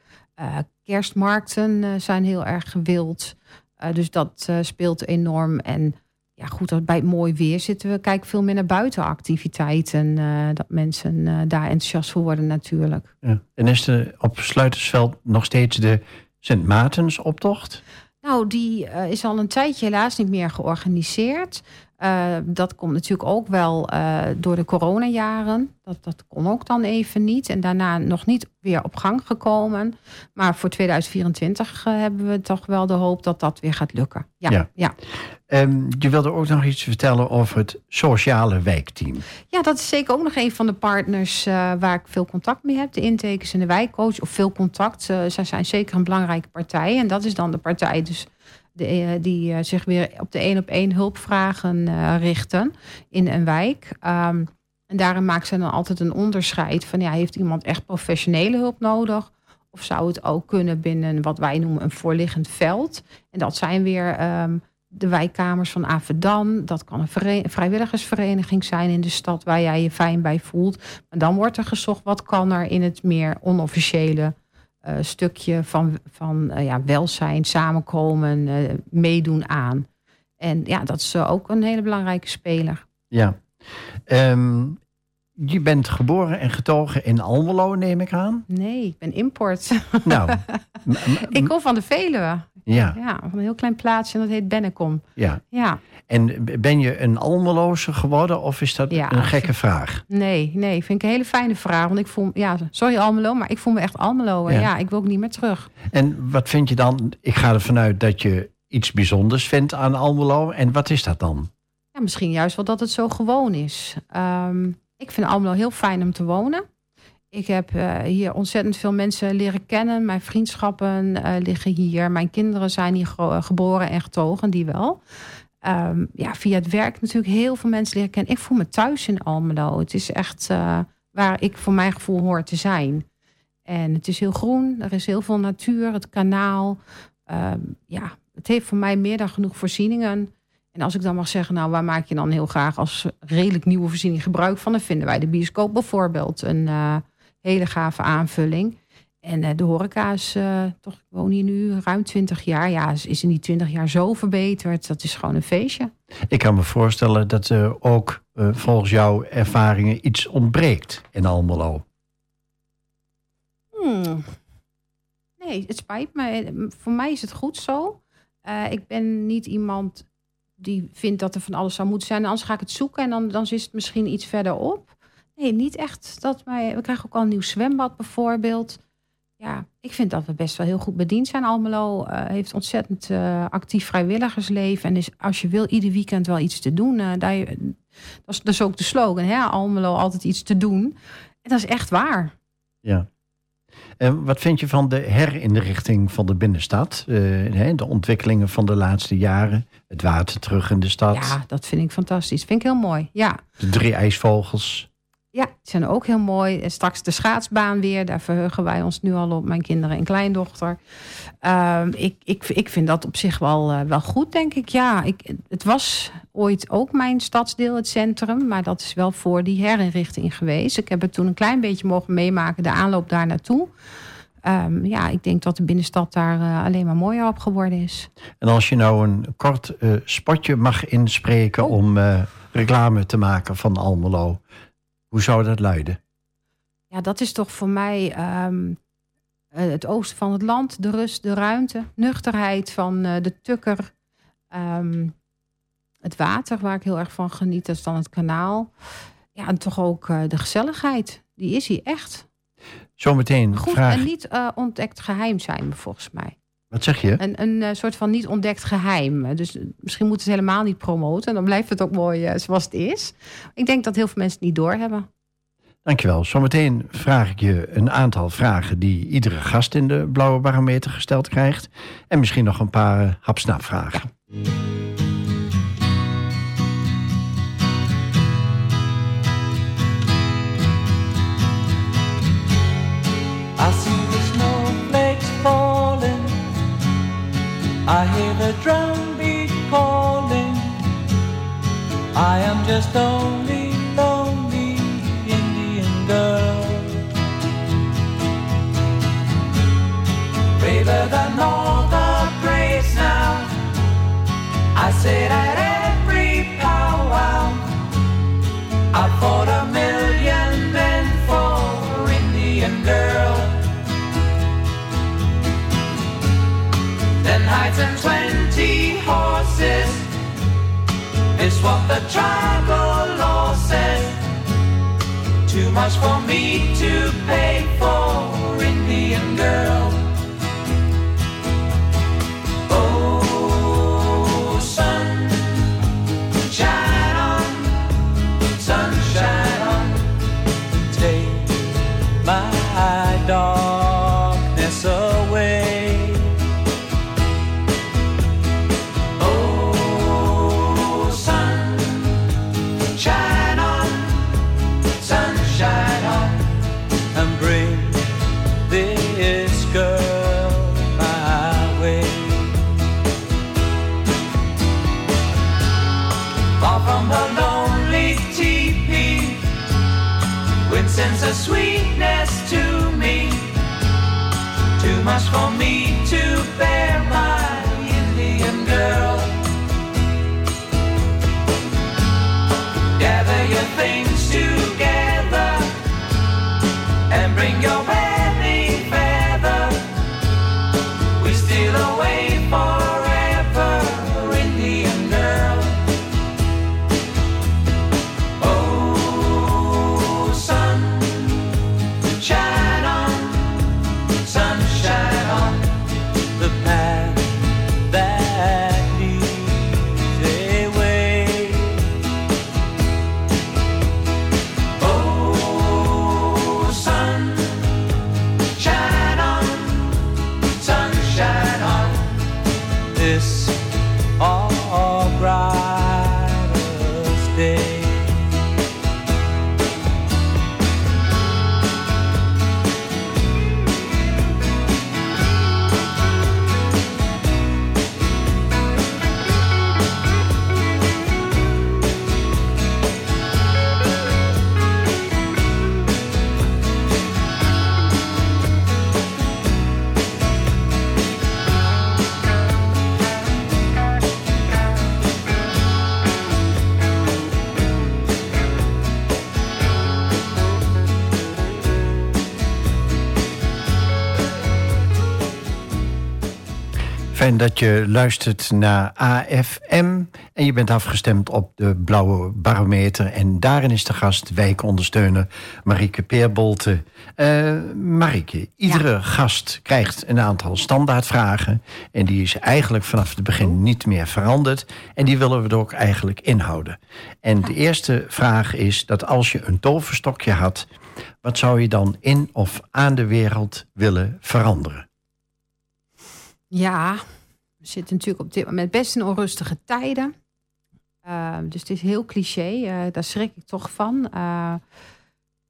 kerstmarkten zijn heel erg gewild. Uh, dus dat uh, speelt enorm. En ja, goed, bij het mooi weer zitten we kijken veel meer naar buitenactiviteiten. Uh, dat mensen daar enthousiast voor worden natuurlijk.
Ja. En is er op Sluitersveld nog steeds de Sint Maartens optocht?
Nou, die is al een tijdje helaas niet meer georganiseerd. Uh, dat komt natuurlijk ook wel uh, door de coronajaren. Dat, dat kon ook dan even niet. En daarna nog niet weer op gang gekomen. Maar voor 2024 uh, hebben we toch wel de hoop dat dat weer gaat lukken. Ja.
Ja.
ja.
Um, je wilde ook nog iets vertellen over het sociale wijkteam.
Ja, dat is zeker ook nog een van de partners waar ik veel contact mee heb. De intekens en de wijkcoach. Of veel contact. Zij zijn zeker een belangrijke partij. En dat is dan de partij dus de, die uh, zich weer op de één op één hulpvragen uh, richten in een wijk. Um, en daarin maakt ze dan altijd een onderscheid van ja, heeft iemand echt professionele hulp nodig? Of zou het ook kunnen binnen wat wij noemen een voorliggend veld? En dat zijn weer um, de wijkkamers van Avedan. Dat kan een vrijwilligersvereniging zijn in de stad waar jij je fijn bij voelt. Maar dan wordt er gezocht wat kan er in het meer onofficiële uh, stukje van, van uh, ja, welzijn, samenkomen, uh, meedoen aan. En ja, dat is ook een hele belangrijke speler.
Ja. Um, je bent geboren en getogen in Almelo, neem ik aan?
Nee, ik ben import.
Nou.
ik kom van de Veluwe.
Ja.
ja. Van een heel klein plaatsje en dat heet Bennekom.
Ja.
ja.
En ben je een Almeloze geworden of is dat
ja.
een gekke vraag?
Nee, nee, vind ik een hele fijne vraag. Want ik voel, ja, sorry Almelo, maar ik voel me echt Almelo. Ja. ja, ik wil ook niet meer terug.
En wat vind je dan? Ik ga ervan uit dat je iets bijzonders vindt aan Almelo. En wat is dat dan?
Ja, misschien juist wel dat het zo gewoon is. Um, Ik vind Almelo heel fijn om te wonen. Ik heb uh, hier ontzettend veel mensen leren kennen. Mijn vriendschappen uh, liggen hier. Mijn kinderen zijn hier geboren en getogen, die wel. Um, ja, via het werk natuurlijk heel veel mensen leren kennen. Ik voel me thuis in Almelo. Het is echt uh, waar ik voor mijn gevoel hoor te zijn. En het is heel groen, er is heel veel natuur, het kanaal. Um, ja, het heeft voor mij meer dan genoeg voorzieningen. En als ik dan mag zeggen, nou, waar maak je dan heel graag als redelijk nieuwe voorziening gebruik van? Dan vinden wij de bioscoop bijvoorbeeld een uh, hele gave aanvulling. En uh, de horeca is uh, toch, ik woon hier nu ruim 20 jaar. Ja, is in die 20 jaar zo verbeterd. Dat is gewoon een feestje.
Ik kan me voorstellen dat er ook volgens jouw ervaringen iets ontbreekt in Almelo.
Hmm. Nee, het spijt me. Voor mij is het goed zo. ik ben niet iemand die vindt dat er van alles zou moeten zijn. Anders ga ik het zoeken en dan, dan is het misschien iets verderop. Nee, niet echt. Dat we krijgen ook al een nieuw zwembad bijvoorbeeld. Ja, ik vind dat we best wel heel goed bediend zijn. Almelo uh, heeft ontzettend uh, actief vrijwilligersleven. En is als je wil ieder weekend wel iets te doen. Uh, daar, dat, is, dat is ook de slogan, hè? Almelo altijd iets te doen. En dat is echt waar.
Ja. En wat vind je van de herinrichting van de binnenstad? de ontwikkelingen van de laatste jaren? Het water terug in de stad?
Ja, dat vind ik fantastisch. Vind ik heel mooi, ja.
De drie ijsvogels?
Ja, die zijn ook heel mooi. En straks de schaatsbaan weer. Daar verheugen wij ons nu al op, mijn kinderen en kleindochter. Uh, ik, ik, ik vind dat op zich wel, uh, wel goed, denk ik. Ja, ik, het was ooit ook mijn stadsdeel, het centrum. Maar dat is wel voor die herinrichting geweest. Ik heb het toen een klein beetje mogen meemaken, de aanloop daar naartoe. Um, ja, ik denk dat de binnenstad daar uh, alleen maar mooier op geworden is.
En als je nou een kort uh, spotje mag inspreken oh. om uh, reclame te maken van Almelo. Hoe zou dat luiden?
Ja, dat is toch voor mij um, het oosten van het land, de rust, de ruimte, nuchterheid van de tukker. Um, het water, waar ik heel erg van geniet, dat is dan het kanaal. Ja, en toch ook de gezelligheid. Die is hier echt.
Zometeen
Goed
vraag...
en niet uh, ontdekt geheim zijn, volgens mij.
Wat zeg je?
Een, een uh, soort van niet ontdekt geheim. Dus misschien moeten ze helemaal niet promoten. En dan blijft het ook mooi uh, zoals het is. Ik denk dat heel veel mensen het niet doorhebben.
Dankjewel. Zometeen vraag ik je een aantal vragen die iedere gast in de Blauwe Barometer gesteld krijgt. En misschien nog een paar hapsnapvragen. Ja.
I hear the drumbeat calling. I am just only lonely Indian girl. Braver than all the graves now. I say that every powwow. I fought is what the tribal law says. Too much for me to pay for Indian girl.
Fijn dat je luistert naar AFM en je bent afgestemd op de blauwe barometer. En daarin is de gast wijkondersteuner Marieke Peerbolte. Uh, Marieke, iedere gast krijgt een aantal standaardvragen. En die is eigenlijk vanaf het begin niet meer veranderd. En die willen we er ook eigenlijk inhouden. En de eerste vraag is dat als je een toverstokje had... wat zou je dan in of aan de wereld willen veranderen?
Ja, we zitten natuurlijk op dit moment best in onrustige tijden. Uh, dus het is heel cliché, uh, daar schrik ik toch van. Uh,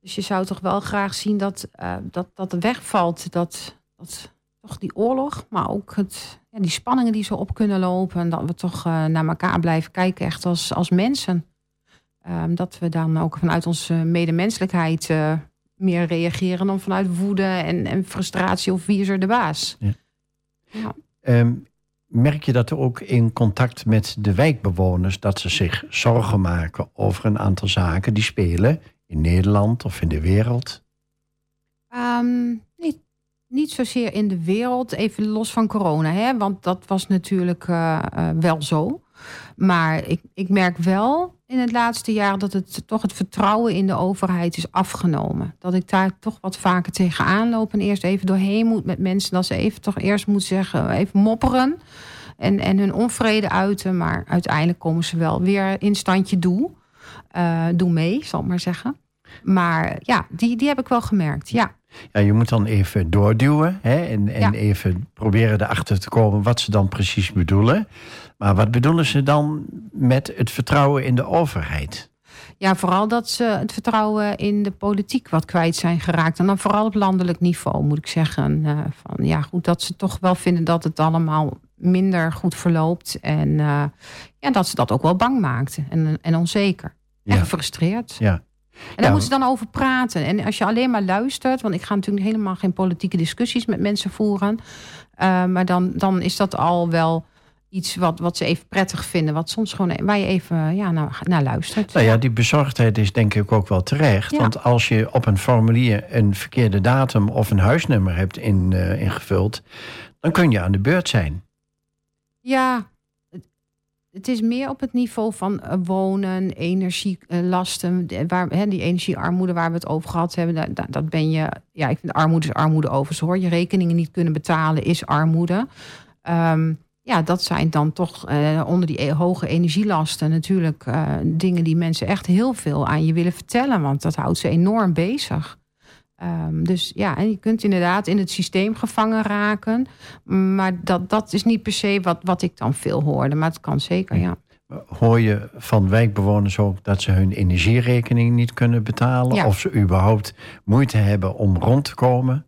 dus je zou toch wel graag zien dat, dat, dat wegvalt. Dat, dat toch die oorlog, maar ook het, die spanningen die zo op kunnen lopen. En dat we toch naar elkaar blijven kijken, echt als, als mensen. Ehm, dat we dan ook vanuit onze medemenselijkheid meer reageren dan vanuit woede en, en frustratie of wie is er de baas. Ja.
Ja. Um, merk je dat ook in contact met de wijkbewoners dat ze zich zorgen maken over een aantal zaken die spelen in Nederland of in de wereld?
Um, niet, niet zozeer in de wereld, even los van corona, hè? want dat was natuurlijk uh, uh, wel zo. Maar ik, ik merk wel in het laatste jaar dat het toch het vertrouwen in de overheid is afgenomen. Dat ik daar toch wat vaker tegenaan loop en eerst even doorheen moet met mensen. Dat ze even toch eerst moet zeggen, even mopperen en, en hun onvrede uiten. Maar uiteindelijk komen ze wel weer in standje doe. Uh, mee, zal ik maar zeggen. Maar ja, die, die heb ik wel gemerkt, ja.
Ja, je moet dan even doorduwen hè, en, en ja. even proberen erachter te komen wat ze dan precies bedoelen. Maar wat bedoelen ze dan met het vertrouwen in de overheid?
Ja, vooral dat ze het vertrouwen in de politiek wat kwijt zijn geraakt. En dan vooral op landelijk niveau, moet ik zeggen. Uh, van, ja, goed, dat ze toch wel vinden dat het allemaal minder goed verloopt. En uh, ja, dat ze dat ook wel bang maakten en, en onzeker. En gefrustreerd.
Ja.
En daar ja. moeten ze dan over praten. En als je alleen maar luistert, want ik ga natuurlijk helemaal geen politieke discussies met mensen voeren. Uh, maar dan, dan is dat al wel iets wat, wat ze even prettig vinden. Wat soms gewoon waar je even ja, naar, naar luistert.
Nou ja, die bezorgdheid is denk ik ook wel terecht. Ja. Want als je op een formulier een verkeerde datum of een huisnummer hebt in, uh, ingevuld, dan kun je aan de beurt zijn.
Ja, het is meer op het niveau van uh, wonen, energielasten, uh, waar, hè, die energiearmoede waar we het over gehad hebben. Dat, ben je, ja, ik vind armoede is armoede overigens hoor. Je rekeningen niet kunnen betalen is armoede. Um, ja, dat zijn dan toch uh, onder die hoge energielasten natuurlijk dingen die mensen echt heel veel aan je willen vertellen. Want dat houdt ze enorm bezig. Um, dus ja, en je kunt inderdaad in het systeem gevangen raken. Maar dat, dat is niet per se wat, wat ik dan veel hoorde. Maar het kan zeker, ja.
Hoor je van wijkbewoners ook dat ze hun energierekening niet kunnen betalen? Ja. Of ze überhaupt moeite hebben om rond te komen?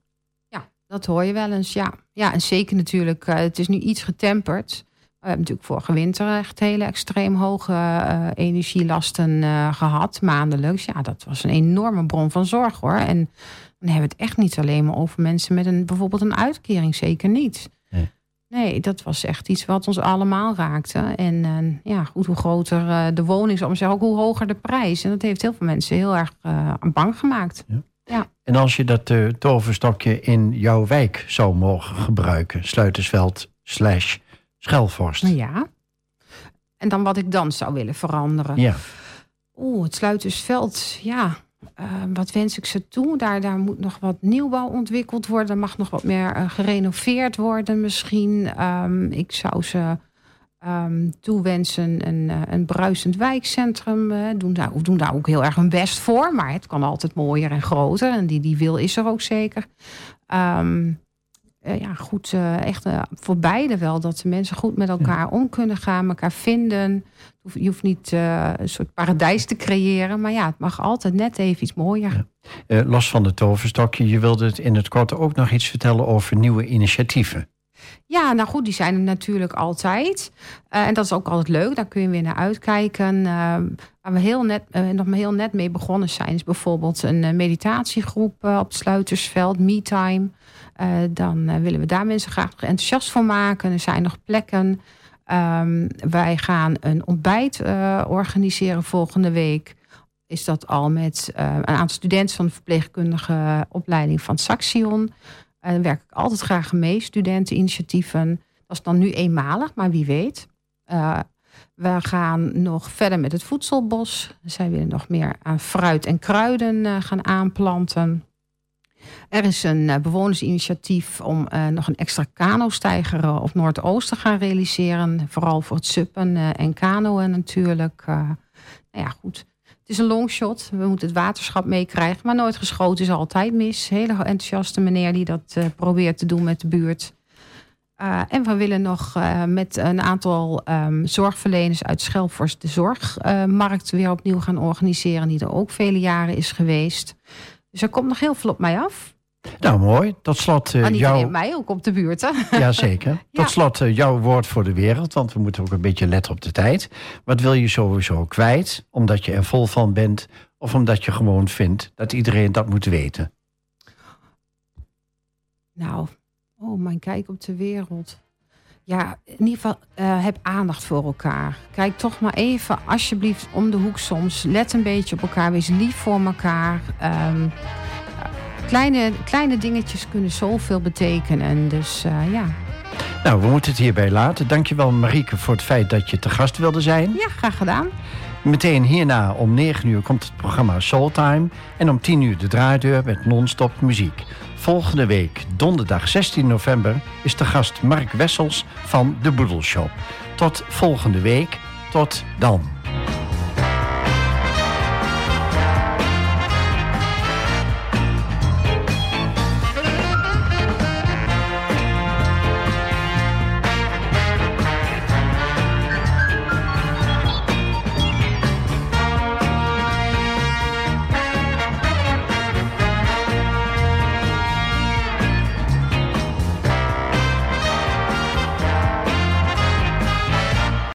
Dat hoor je wel eens, ja. Ja, en zeker natuurlijk, uh, het is nu iets getemperd. We hebben natuurlijk vorige winter echt hele extreem hoge uh, energielasten uh, gehad, maandelijks. Ja, dat was een enorme bron van zorg hoor. En dan hebben we het echt niet alleen maar over mensen met een, bijvoorbeeld een uitkering, zeker niet. Nee. nee dat was echt iets wat ons allemaal raakte. En ja, goed, hoe groter de woning, om zeggen, ook hoe hoger de prijs. En dat heeft heel veel mensen heel erg bang gemaakt.
Ja. Ja. En als je dat toverstokje in jouw wijk zou mogen gebruiken, Sluitersveld slash Schelvorst.
Ja. En dan wat ik dan zou willen veranderen.
Ja.
Oeh, het Sluitersveld, ja. Uh, wat wens ik ze toe? Daar, daar moet nog wat nieuwbouw ontwikkeld worden. Er mag nog wat meer uh, gerenoveerd worden misschien. Um, ik zou ze um, toewensen een, een bruisend wijkcentrum. Uh, doen, daar, doen daar ook heel erg hun best voor. Maar het kan altijd mooier en groter. En die, die wil is er ook zeker. Um, ja, goed, uh, echt voor beide wel. Dat de mensen goed met elkaar ja. om kunnen gaan. Elkaar vinden. Je hoeft niet een soort paradijs te creëren. Maar ja, het mag altijd net even iets mooier.
Ja. los van de toverstokje. Je wilde het in het kort ook nog iets vertellen over nieuwe initiatieven.
Ja, nou goed, die zijn er natuurlijk altijd. Uh, en dat is ook altijd leuk, daar kun je weer naar uitkijken. Uh, waar we heel net, uh, nog maar heel net mee begonnen zijn, is bijvoorbeeld een meditatiegroep op het Sluitersveld, MeTime. Dan willen we daar mensen graag enthousiast voor maken. Er zijn nog plekken. Um, wij gaan een ontbijt organiseren volgende week. Is dat al met een aantal studenten van de verpleegkundige opleiding van Saxion. Daar werk ik altijd graag mee, studenteninitiatieven. Dat is dan nu eenmalig, maar wie weet. We gaan nog verder met het voedselbos. Zij willen nog meer aan fruit en kruiden gaan aanplanten. Er is een uh, bewonersinitiatief om nog een extra kanostijger op Noordoost te gaan realiseren. Vooral voor het suppen en kanoën natuurlijk. nou ja, goed. Het is een longshot. We moeten het waterschap meekrijgen. Maar nooit geschoten is altijd mis. Hele enthousiaste meneer die dat probeert te doen met de buurt. En we willen nog met een aantal um, zorgverleners uit Schelvorst de zorgmarkt weer opnieuw gaan organiseren, die er ook vele jaren is geweest. Dus er komt nog heel veel op mij af.
Nou, mooi. Tot slot.
Uh, niet
jouw...
mij, ook op de buurt. Hè?
Jazeker. Tot slot uh, jouw woord voor de wereld, want we moeten ook een beetje letten op de tijd. Wat wil je sowieso kwijt, omdat je er vol van bent, of omdat je gewoon vindt dat iedereen dat moet weten?
Nou, Oh, mijn kijk op de wereld. Ja, in ieder geval uh, heb aandacht voor elkaar. Kijk toch maar even alsjeblieft om de hoek soms. Let een beetje op elkaar. Wees lief voor elkaar. Um, kleine, kleine dingetjes kunnen zoveel betekenen. Dus uh, ja.
Nou, we moeten het hierbij laten. Dankjewel Marieke voor het feit dat je te gast wilde zijn.
Ja, graag gedaan.
Meteen hierna om 9 uur komt het programma Soultime. En om 10 uur de draaideur met non-stop muziek. Volgende week, donderdag 16 november, is de gast Mark Wessels van de Boedelshop. Tot volgende week. Tot dan.